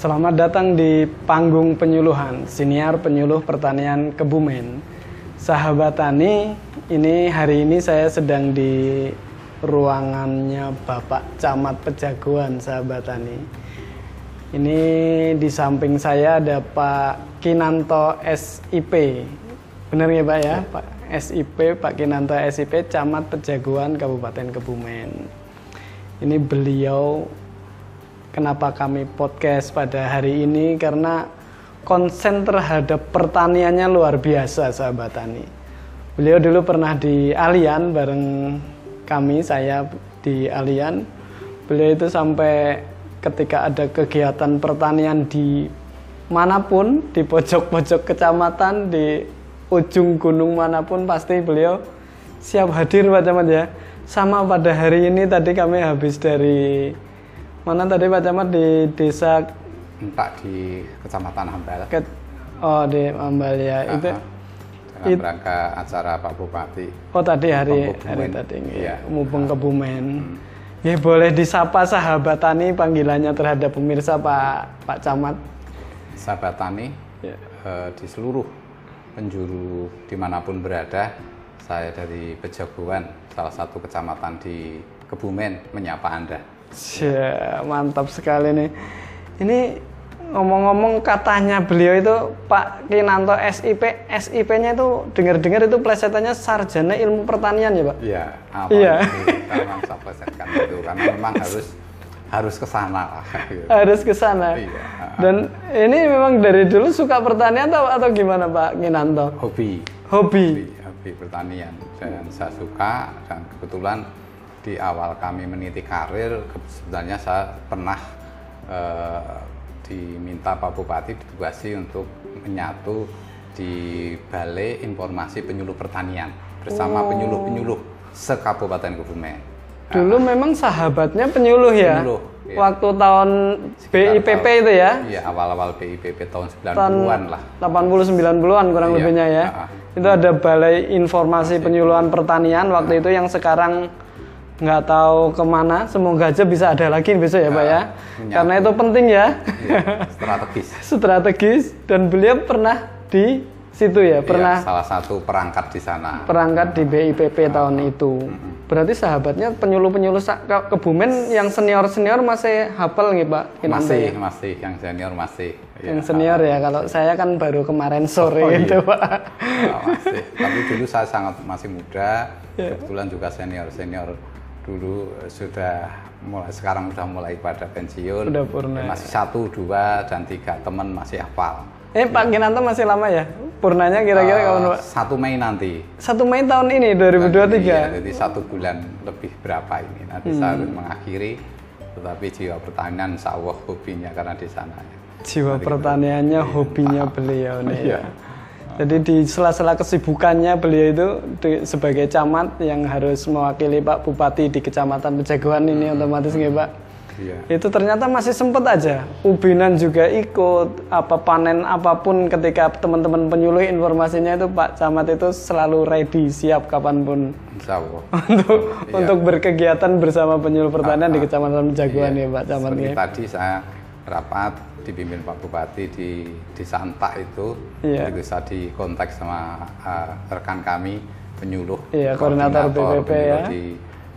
Selamat datang di panggung penyuluhan Siniar Penyuluh Pertanian Kebumen. Sahabat Tani, ini hari ini saya sedang di ruangannya Bapak Camat Pejagoan, sahabat Tani. Ini di samping saya ada Pak Kinanto SIP. Benar ya Pak ya? Pak SIP, Pak Kinanto SIP, Camat Pejagoan Kabupaten Kebumen. Ini beliau kenapa kami podcast pada hari ini karena konsen terhadap pertaniannya luar biasa sahabat tani. Beliau dulu pernah di Alian bareng kami, saya di Alian. Beliau itu sampai ketika ada kegiatan pertanian di mana pun, di pojok-pojok kecamatan, di ujung gunung mana pun pasti beliau siap hadir Pak Camat ya. Sama pada hari ini tadi kami habis dari mana tadi Pak Camat di desa Pak di Kecamatan Hambal. ke, oh di Ambal ya itu Dalam it- rangka acara Pak Bupati. oh tadi hari hari tadi Iya. ya mumpung kebumen ya boleh disapa sahabat tani panggilannya terhadap pemirsa Pak Pak Camat Sahabat tani Ya. eh, di seluruh penjuru di mana pun berada, saya dari Pejagoan, salah satu kecamatan di Kebumen, menyapa Anda. Mantap sekali nih. Ini ngomong-ngomong katanya beliau itu Pak Kinanto SIP, SIP-nya itu dengar-dengar itu plesetannya sarjana ilmu pertanian ya Pak? Iya, apa Iya. kita memang saya plesetkan itu karena memang harus harus ke sana lah. gitu. Harus ke sana. Iya. Dan ini memang dari dulu suka pertanian atau, atau gimana Pak Kinanto? Hobi, Hobi. hobi, hobi pertanian dan saya suka dan kebetulan di awal kami meniti karir sebenarnya saya pernah eh, diminta Pak Bupati ditugasi untuk menyatu di Balai Informasi Penyuluh Pertanian bersama penyuluh-penyuluh se-Kabupaten Kebumen. Dulu memang sahabatnya penyuluh ya? Penyuluh, iya. Waktu tahun BIPP itu ya? Iya, awal-awal BIPP tahun tahun 90-an lah. 80 90-an kurang Iya, lebihnya ya. ah. Itu ada Balai Informasi Penyuluhan Pertanian waktu itu yang sekarang nggak tahu ke mana. Semoga aja bisa ada lagi besok ya Pak ya. Ah, menyatu. Karena itu penting ya, Iya, strategis. strategis dan beliau pernah di situ ya, pernah Iya, salah satu perangkat di sana. perangkat di BIPP tahun itu. Berarti sahabatnya penyuluh-penyuluh Kebumen yang senior-senior masih hafal nih Pak masih ya? masih yang senior masih ya, Yang senior ya, kalau saya kan baru kemarin sore Oh, iya. Pak. ah, masih tapi dulu saya sangat masih muda Iya. kebetulan juga senior senior dulu eh, sudah mulai sekarang sudah mulai pada pensiun Udah purna. masih satu dua dan tiga teman masih hafal Eh Pak Kinanto masih lama ya? Purnanya kira-kira Eh, kapan Pak? satu Mei nanti 1 Mei tahun ini 2023. Iya, jadi satu bulan lebih berapa ini nanti saya Hmm. harus mengakhiri tetapi jiwa pertanian Allah hobinya karena di sana ya. Jiwa pertaniannya hobinya beliau nih Iya. ya. Jadi di sela-sela kesibukannya beliau itu di- sebagai camat yang harus mewakili Pak Bupati di Kecamatan Pejagoan ini otomatis nggih Pak. Iya. Itu ternyata masih sempet aja. Ubinan juga ikut apa panen apa pun ketika teman-teman penyuluh informasinya itu Pak Camat itu selalu ready siap kapan pun Insya Allah. untuk Iya. untuk berkegiatan bersama penyuluh pertanian di Kecamatan Jagoan Iya. ya Pak Camat Seperti ya. tadi saya rapat dipimpin Pak Bupati di di Santak itu, Iya. itu saya di kontak sama uh, rekan kami penyuluh, Iya, koordinator BPP penyuluh ya. di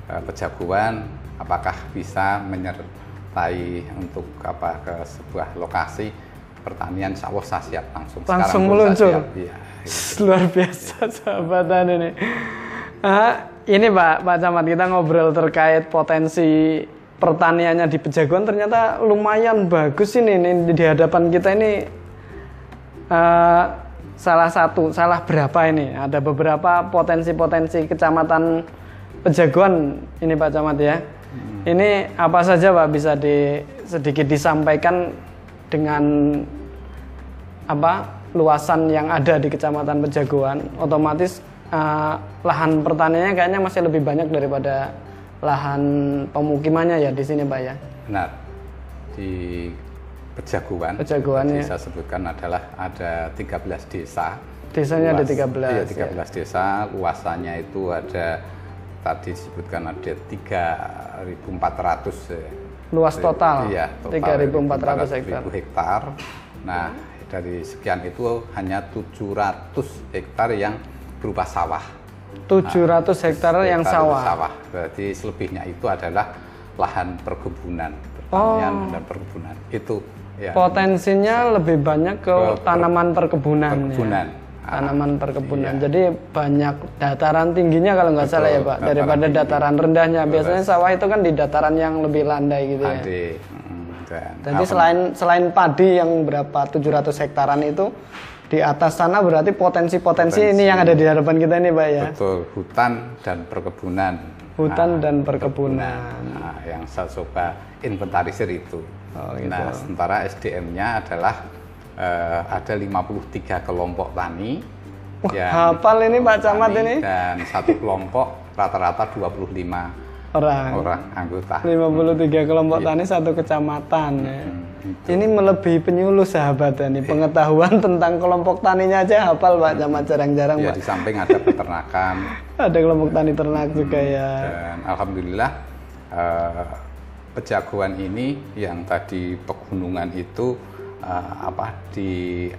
uh, Pejaguan, apakah bisa menyertai untuk apa ke sebuah lokasi pertanian, saya siap langsung. Langsung meluncur. siap, Iya. Luar biasa sahabatan ini. Ah, ini Pak Pak Camat kita ngobrol terkait potensi pertaniannya di Pejagoan ternyata lumayan bagus ini, ini di hadapan kita ini eh, salah satu salah berapa ini. Ada beberapa potensi-potensi kecamatan Pejagoan ini Pak Camat ya. Ini apa saja Pak bisa di sedikit disampaikan dengan apa luasan yang ada di Kecamatan Pejagoan, otomatis eh, lahan pertaniannya kayaknya masih lebih banyak daripada lahan pemukimannya ya di sini Pak ya. Benar. Di Pejaguan, Pejaguan, tadi ya. saya sebutkan adalah ada 13 desa. Desanya ada Luas- 13. Iya, ya. 13 desa. Luasannya itu ada tadi disebutkan ada 3.400 ya. Luas total Iya, total 3.400 hektar. 3.400 hektar. Nah, dari sekian itu hanya 700 hektar yang berupa sawah. 700 hektar yang Hektar itu sawah. Berarti selebihnya itu adalah lahan perkebunan, pertanian Oh. dan perkebunan. Itu ya. Potensinya lebih banyak ke, Ke per- tanaman perkebunan. ya. perkebunan. Tanaman perkebunan. Iya. Jadi banyak dataran tingginya kalau nggak salah ya Pak, dataran daripada tinggi. dataran rendahnya. Biasanya sawah itu kan di dataran yang lebih landai gitu ya. Mm, dan Jadi selain selain padi yang berapa 700 hektaran itu di atas sana berarti potensi-potensi Potensi. ini yang ada di hadapan kita ini Pak ya. betul hutan dan perkebunan. Hutan Nah, dan perkebunan. Nah, yang saya coba inventarisir itu. Oh, gitu. Nah, sementara SDM-nya adalah eh, ada 53 kelompok tani yang Hafal ini Pak Camat ini dan satu kelompok rata-rata 25 orang. orang anggota. 53 kelompok Iya. tani satu kecamatan ya. Hmm, gitu. Ini melebihi penyuluh sahabat ini pengetahuan tentang kelompok taninya aja hafal Pak Camat jarang-jarang Ya Pak. di samping ada peternakan Ada kelompok tani ternak juga ya. dan alhamdulillah eh, pejagoan ini yang tadi pegunungan itu eh, apa di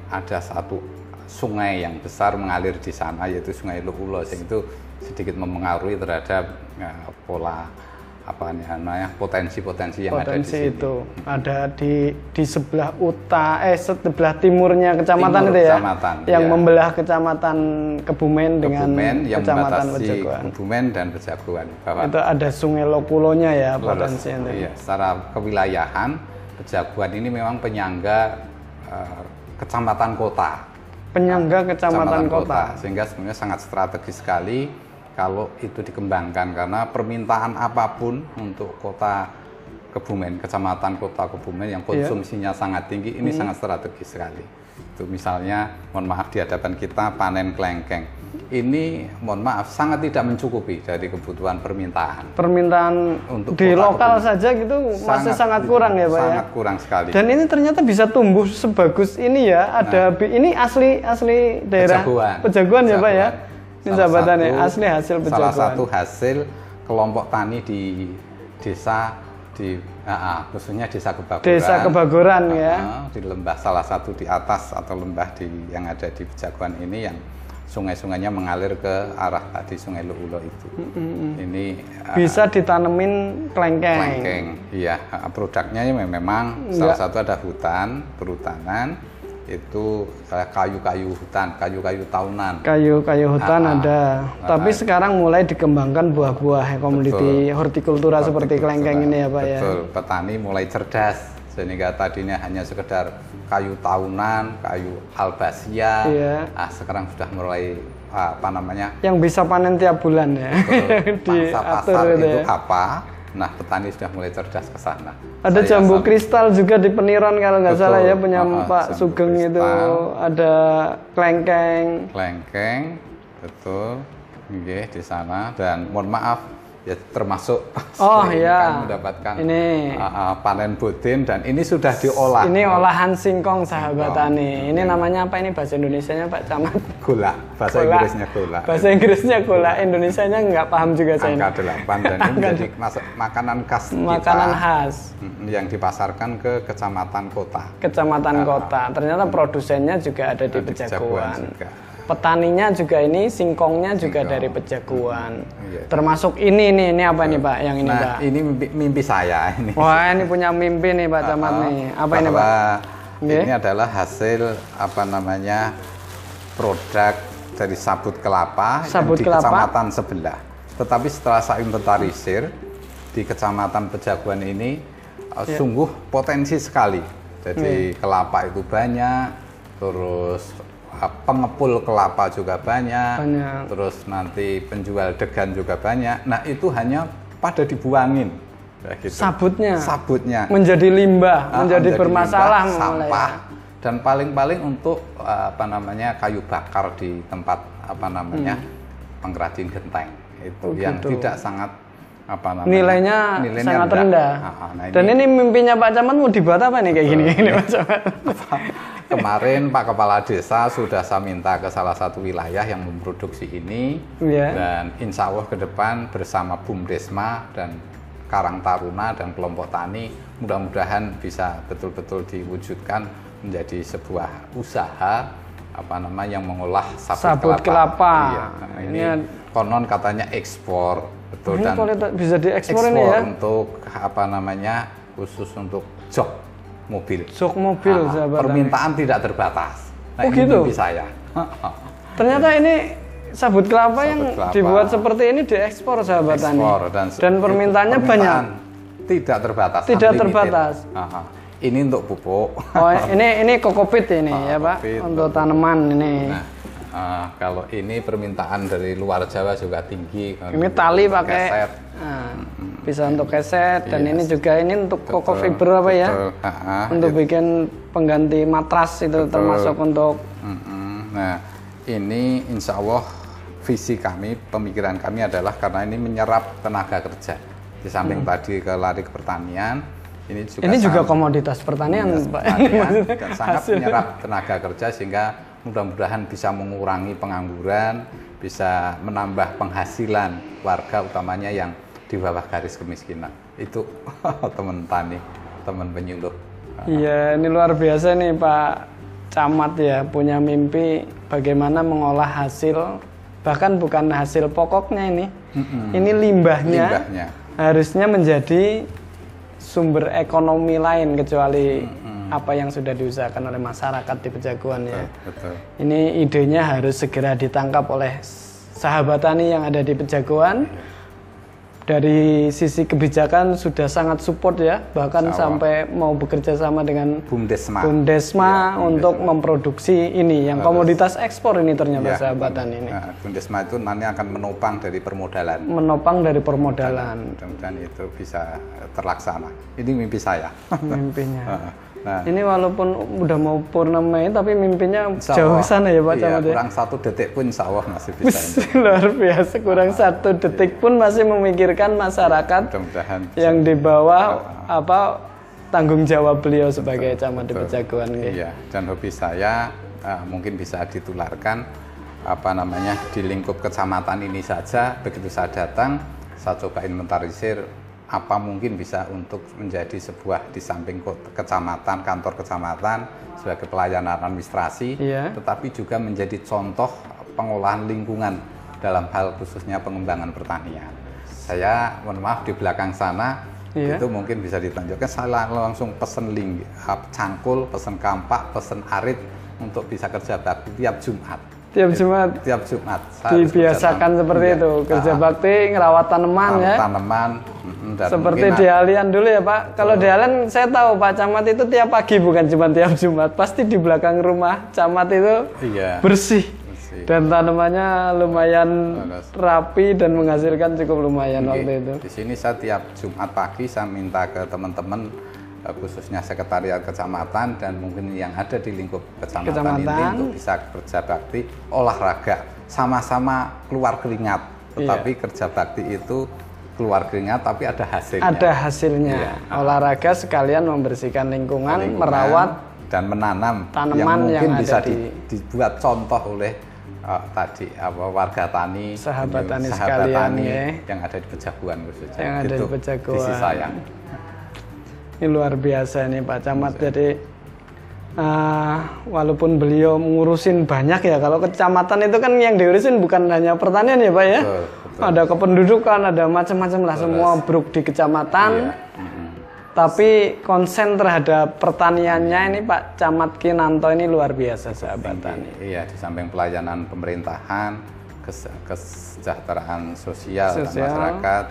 ada satu sungai yang besar mengalir di sana yaitu Sungai Luhulo yang itu sedikit memengaruhi terhadap eh, pola apa namanya potensi-potensi yang ada di Potensi sini. itu ada di di sebelah utara eh sebelah timurnya kecamatan Timur itu ya. kecamatan, yang ya. membelah kecamatan Kebumen dengan Kebumen yang kecamatan Pejagoan. Kebumen dan Pejagoan. Bahwa Itu ada Sungai Lokulonya ya potensi itu. Iya, secara kewilayahan Pejaguan ini memang penyangga eh, kecamatan kota. Penyangga kecamatan, kota. Sehingga sebenarnya sangat strategis sekali kalau itu dikembangkan karena permintaan apa pun untuk kota Kebumen, kecamatan kota Kebumen yang Iya. konsumsinya sangat tinggi ini Hmm. sangat strategis sekali. Itu misalnya, mohon maaf di hadapan kita panen kelengkeng. Ini mohon maaf sangat tidak mencukupi dari kebutuhan permintaan. Permintaan Untuk di lokal Kebumen. saja gitu masih sangat kurang ya Pak ya. Sangat kurang sekali. Dan ini ternyata bisa tumbuh sebagus ini ya. Ada bi- ini asli asli daerah Pejagoan. Pejagoan ya Pak ya. Ini Salah sahabatan ya, satu- asli hasil Salah pejagoan. satu hasil kelompok tani di desa di ah, khususnya desa Kebagoran. Desa Kebagoran ya. Ah, di lembah salah satu di atas atau lembah di yang ada di Pejagoan ini yang sungai-sungainya mengalir ke arah tadi Sungai Luulo itu. Ini ah, Bisa ditanemin klengkeng. Klengkeng, iya. Produknya ya memang Enggak. salah satu ada hutan, perhutanan, itu kayu-kayu hutan, kayu-kayu tahunan. Kayu-kayu hutan Ah, ada. ah. Tapi sekarang mulai dikembangkan buah-buah komoditi hortikultura seperti klengkeng ini ya Pak ya. Betul, petani mulai cerdas sehingga tadinya hanya sekedar kayu tahunan, kayu albasia. Iya. Ah, sekarang sudah mulai ah, apa namanya? Yang bisa panen tiap bulan ya. betul, Diatur pasar itu ya. apa? Nah, petani sudah mulai cerdas ke sana. Ada Saya jambu sam- kristal juga di Peniron kalau nggak Betul. salah ya punya ah, Pak Sugeng itu. Ada klengkeng. Klengkeng, betul. Nggih, di sana dan mohon maaf ya termasuk Oh, iya. kan mendapatkan Ini. ah, ah, panen budin dan ini sudah diolah. Ini olahan singkong sahabat Singkong. tani. Ini namanya apa ini bahasa Indonesianya Pak Camat? gula, bahasa Gola. Inggrisnya gula. Bahasa Inggrisnya gula, Indonesianya nggak paham juga saya. Angka 8 dan ini menjadi makanan khas Makanan kita khas yang dipasarkan ke kecamatan kota. kecamatan kota. Ternyata produsennya juga ada di Di juga. Petaninya juga ini, singkongnya juga Singkong. dari Pejagoan. Iya. Termasuk ini nih, ini apa ini Pak? Yang ini nah, Pak? ini mimpi, mimpi saya ini. Wah ini punya mimpi nih Pak Camat Uh-uh. nih. Apa ini Pak? Nggih. Ini adalah hasil apa namanya produk dari sabut kelapa Sabut yang di kelapa. kecamatan sebelah. Tetapi setelah saya inventarisir di kecamatan Pejaguan ini uh, Ya. sungguh potensi sekali. Jadi kelapa itu banyak, terus uh, pengepul kelapa juga banyak, Banyak. terus nanti penjual degan juga banyak. Nah itu hanya pada dibuangin. Ya, gitu. Sabutnya Sabutnya menjadi limbah, Ah, menjadi bermasalah limbah, mulai sampah ya. dan paling-paling untuk uh, apa namanya kayu bakar di tempat apa namanya pengrajin genteng itu Hmm. Oh, yang gitu. tidak sangat apa namanya Nilainya, sangat rendah. rendah. Ah, ah, nah Dan ini mimpinya Pak Camat mau dibuat apa nih kayak gini gini Pak Camat? Kemarin Pak Kepala Desa sudah saya minta ke salah satu wilayah yang memproduksi ini Iya. dan insya Allah ke depan bersama BUMDesma dan Karang Taruna dan kelompok tani mudah-mudahan bisa betul-betul diwujudkan menjadi sebuah usaha apa namanya yang mengolah sabut, Sabut kelapa. Iya. Nah, ini Ini- konon katanya ekspor betul Ini dan bisa diekspor ekspor ini ya. untuk apa namanya khusus untuk jok mobil. Jok mobil Ah, sahabat tani. permintaan tidak terbatas. Nah, Oh, ini gitu? mimpi saya. Ternyata ini sabut kelapa Sabut yang kelapa. dibuat seperti ini diekspor sahabat tani. Ekspor dan, Dan permintaannya permintaan banyak. Tidak terbatas. Tidak unlimited. terbatas. Aha. Ini untuk pupuk. Oh, ini ini kokopit ini Oh, ya, Pak. kokopit. Untuk tanaman ini. Nah, ah, kalau ini permintaan dari luar Jawa juga tinggi. ini tali pakai Keset. nah, bisa untuk keset dan Iya. ini juga ini untuk koko Betul, fiber apa ya? betul. Ha-ha. Untuk bikin pengganti matras itu termasuk untuk Mm-mm. Nah, ini insya Allah visi kami, pemikiran kami adalah karena ini menyerap tenaga kerja. Di samping tadi ke lari ke pertanian, ini juga Hmm. ini juga sangat- komoditas pertanian, Pak. pertanian dan sangat menyerap tenaga kerja sehingga mudah-mudahan bisa mengurangi pengangguran, bisa menambah penghasilan warga utamanya yang di bawah garis kemiskinan. Itu teman tani, teman penyuluh. Iya, ini luar biasa nih Pak Camat ya punya mimpi bagaimana mengolah hasil bahkan bukan hasil pokoknya ini. Ini limbahnya, Limbahnya. harusnya menjadi sumber ekonomi lain kecuali apa yang sudah diusahakan oleh masyarakat di Pejaguan ya. Betul. Ini idenya harus segera ditangkap oleh sahabat tani yang ada di Pejagoan. Dari sisi kebijakan sudah sangat support ya, bahkan Allah. sampai mau bekerja sama dengan Bumdesma. Bumdesma Iya, untuk memproduksi ini yang komoditas ekspor ini ternyata Iya, sahabat tani ini. Nah, Bundesma itu nanti akan menopang dari permodalan. Menopang dari permodalan Mudah-mudahan itu bisa terlaksana. Ini mimpi saya. mimpinya. Nah, Ini walaupun udah mau purnama ini, tapi mimpinya insya jauh Allah, sana ya Pak iya, Camat ya. kurang satu detik pun insya Allah masih bisa. Luar biasa, kurang satu detik pun masih memikirkan masyarakat Mudah-mudahan yang di bawah apa tanggung jawab beliau sebagai camat di Pejagoan nggih. Iya, dan hobi saya eh, mungkin bisa ditularkan apa namanya di lingkup kecamatan ini saja. Begitu saya datang, saya coba inventarisir apa mungkin bisa untuk menjadi sebuah di samping kecamatan, kantor kecamatan sebagai pelayanan administrasi, Iya. tetapi juga menjadi contoh pengolahan lingkungan dalam hal khususnya pengembangan pertanian. Saya mohon maaf di belakang sana Iya. itu mungkin bisa ditunjukkan saya langsung pesen link up cangkul pesen kampak pesen arit untuk bisa kerja bakti tiap Jumat Tiap Jumat tiap Jumat dibiasakan seperti iya. itu, kerja Ah, bakti ngerawat tanaman tanam- ya. tanaman dan Seperti mungkin di Alian dulu ya Pak. Kalau di Alian saya tahu Pak Camat itu tiap pagi bukan cuma tiap Jumat, pasti di belakang rumah Camat itu iya bersih. bersih. Dan tanamannya lumayan Bagus. rapi dan menghasilkan cukup lumayan Oke. waktu itu. Di sini saya tiap Jumat pagi saya minta ke teman-teman eh, khususnya sekretariat kecamatan dan mungkin yang ada di lingkup kecamatan, ini Kecamatan. untuk bisa kerja bakti olahraga sama-sama keluar keringat. Tetapi kerja bakti itu keluar keringat tapi ada hasilnya. Ada hasilnya. Iya. Olahraga sekalian membersihkan lingkungan, Lingkungan merawat dan menanam tanaman yang mungkin yang bisa di- di- dibuat contoh oleh eh, tadi apa warga tani Sahabat tani sahabat sekalian, tani ya. yang ada di Pejaguan khususnya Yang ada di Itu Pejaguan. visi saya Ini luar biasa nih Pak Camat. Jadi eh, walaupun beliau ngurusin banyak ya, kalau kecamatan itu kan yang diurusin bukan hanya pertanian ya Pak ya. Betul. Ada kependudukan, ada macam-macam lah semua bruk di kecamatan. Iya. Tapi konsen terhadap pertaniannya ini Pak Camat Kinanto ini luar biasa sahabat tani. Iya, di samping pelayanan pemerintahan, kes- kesejahteraan sosial, dan Sosial. masyarakat,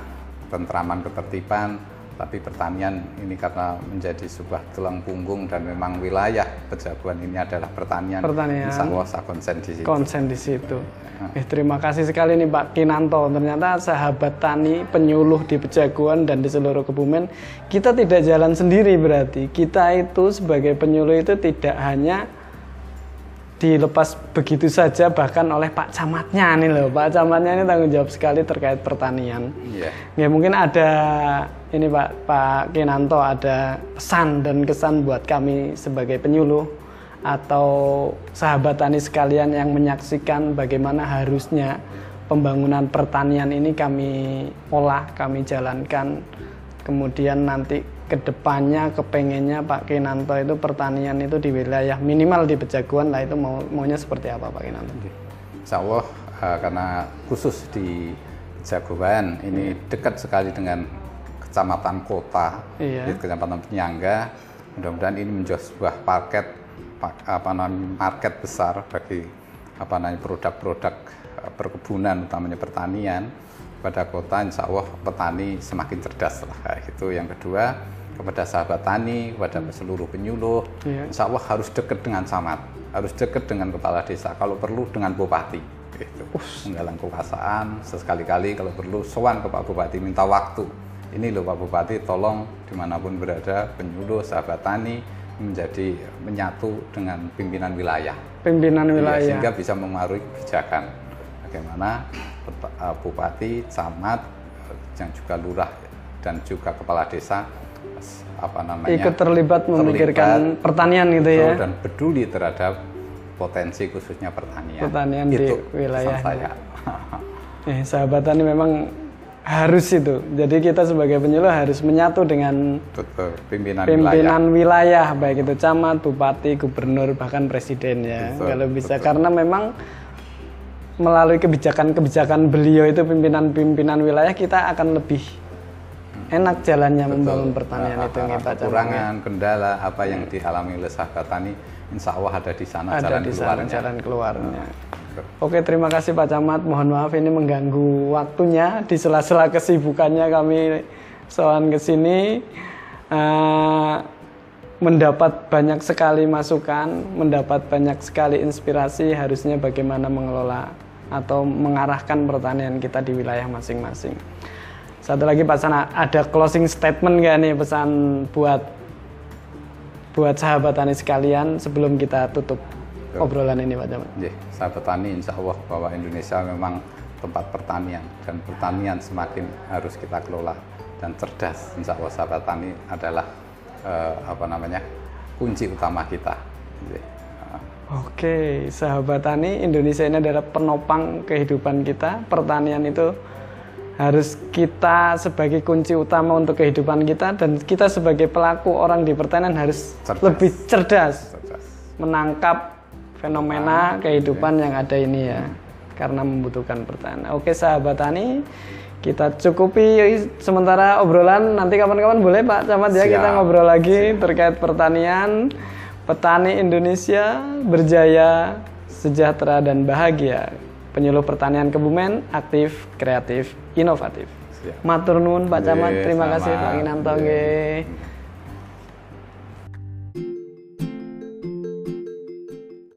tentraman ketertiban, tapi pertanian ini karena menjadi sebuah tulang punggung dan memang wilayah Pejaguan ini adalah pertanian. Pertanian. Insya Allah saya konsen di situ. konsen di situ. Eh, terima kasih sekali nih Pak Kinanto. Ternyata sahabat tani, penyuluh di Pejaguan dan di seluruh Kebumen, kita tidak jalan sendiri berarti. Kita itu sebagai penyuluh itu tidak hanya dilepas begitu saja bahkan oleh Pak Camatnya nih loh. Pak Camatnya ini tanggung jawab sekali terkait pertanian. Iya. Ya mungkin ada ini Pak Pak Kinanto ada pesan dan kesan buat kami sebagai penyuluh atau sahabat tani sekalian yang menyaksikan bagaimana harusnya pembangunan pertanian ini kami olah, kami jalankan kemudian nanti ke depannya kepengennya Pak Kinanto itu pertanian itu di wilayah minimal di Bejaguan lah itu mau maunya seperti apa Pak Kinanto? Insya Allah uh, karena khusus di Jagoan ini dekat sekali dengan kecamatan kota, Iya. di kecamatan penyangga. Mudah-mudahan ini menjadi sebuah paket pak- apa namanya market besar bagi apa namanya produk-produk uh, perkebunan utamanya pertanian pada kota insya Allah petani semakin cerdas lah gitu yang kedua kepada sahabat tani kepada seluruh penyuluh Iya. insya Allah harus dekat dengan camat harus dekat dengan kepala desa kalau perlu dengan bupati gitu. Menggalang kekuasaan sesekali-kali kalau perlu sowan ke Pak Bupati minta waktu. Ini loh Pak Bupati tolong di mana pun berada penyuluh sahabat tani menjadi menyatu dengan pimpinan wilayah. Pimpinan Iya, wilayah. sehingga bisa memengaruhi kebijakan. Bagaimana eh, bupati, camat, eh, yang juga lurah dan juga kepala desa apa namanya Ikut terlibat memikirkan pertanian gitu betul, ya. dan peduli terhadap potensi khususnya pertanian. Pertanian di Itu wilayahnya. pesan saya. Eh, sahabat tani memang harus itu. Jadi kita sebagai penyuluh harus menyatu dengan Betul, pimpinan, wilayah. pimpinan wilayah. baik itu camat, bupati, gubernur bahkan presiden ya Betul, kalau bisa karena memang melalui kebijakan-kebijakan beliau itu pimpinan-pimpinan wilayah kita akan lebih enak jalannya membangun pertanian Nah, itu apa- nih Pak Camat. kekurangan, kendala apa yang dialami oleh sahabat tani, insya Allah ada di sana Ada jalan di sana keluarnya. jalan keluarnya. Oke, terima kasih Pak Camat. Mohon maaf ini mengganggu waktunya di sela-sela kesibukannya kami soal ke sini Eh, mendapat banyak sekali masukan, mendapat banyak sekali inspirasi harusnya bagaimana mengelola atau mengarahkan pertanian kita di wilayah masing-masing. Satu lagi Pak Sana, ada closing statement nggak nih pesan buat buat sahabat tani sekalian sebelum kita tutup obrolan ini Pak Camat? Nggih, sahabat tani insya Allah bahwa Indonesia memang tempat pertanian dan pertanian semakin harus kita kelola dan cerdas. Insya Allah sahabat tani adalah eh, apa namanya kunci utama kita. Oke, sahabat tani, Indonesia ini adalah penopang kehidupan kita. Pertanian itu harus kita sebagai kunci utama untuk kehidupan kita dan kita sebagai pelaku orang di pertanian harus Cerdas. lebih cerdas cerdas. menangkap fenomena kehidupan yang ada ini ya karena membutuhkan pertanian. Oke, sahabat tani, kita cukupi sementara obrolan nanti kapan-kapan boleh Pak Camat ya kita Siap. ngobrol lagi terkait pertanian. Petani Indonesia berjaya, sejahtera dan bahagia. Penyuluh pertanian Kebumen aktif, kreatif, inovatif. Matur nuwun Pak Camat, Nggih, terima kasih. Pak Inanto.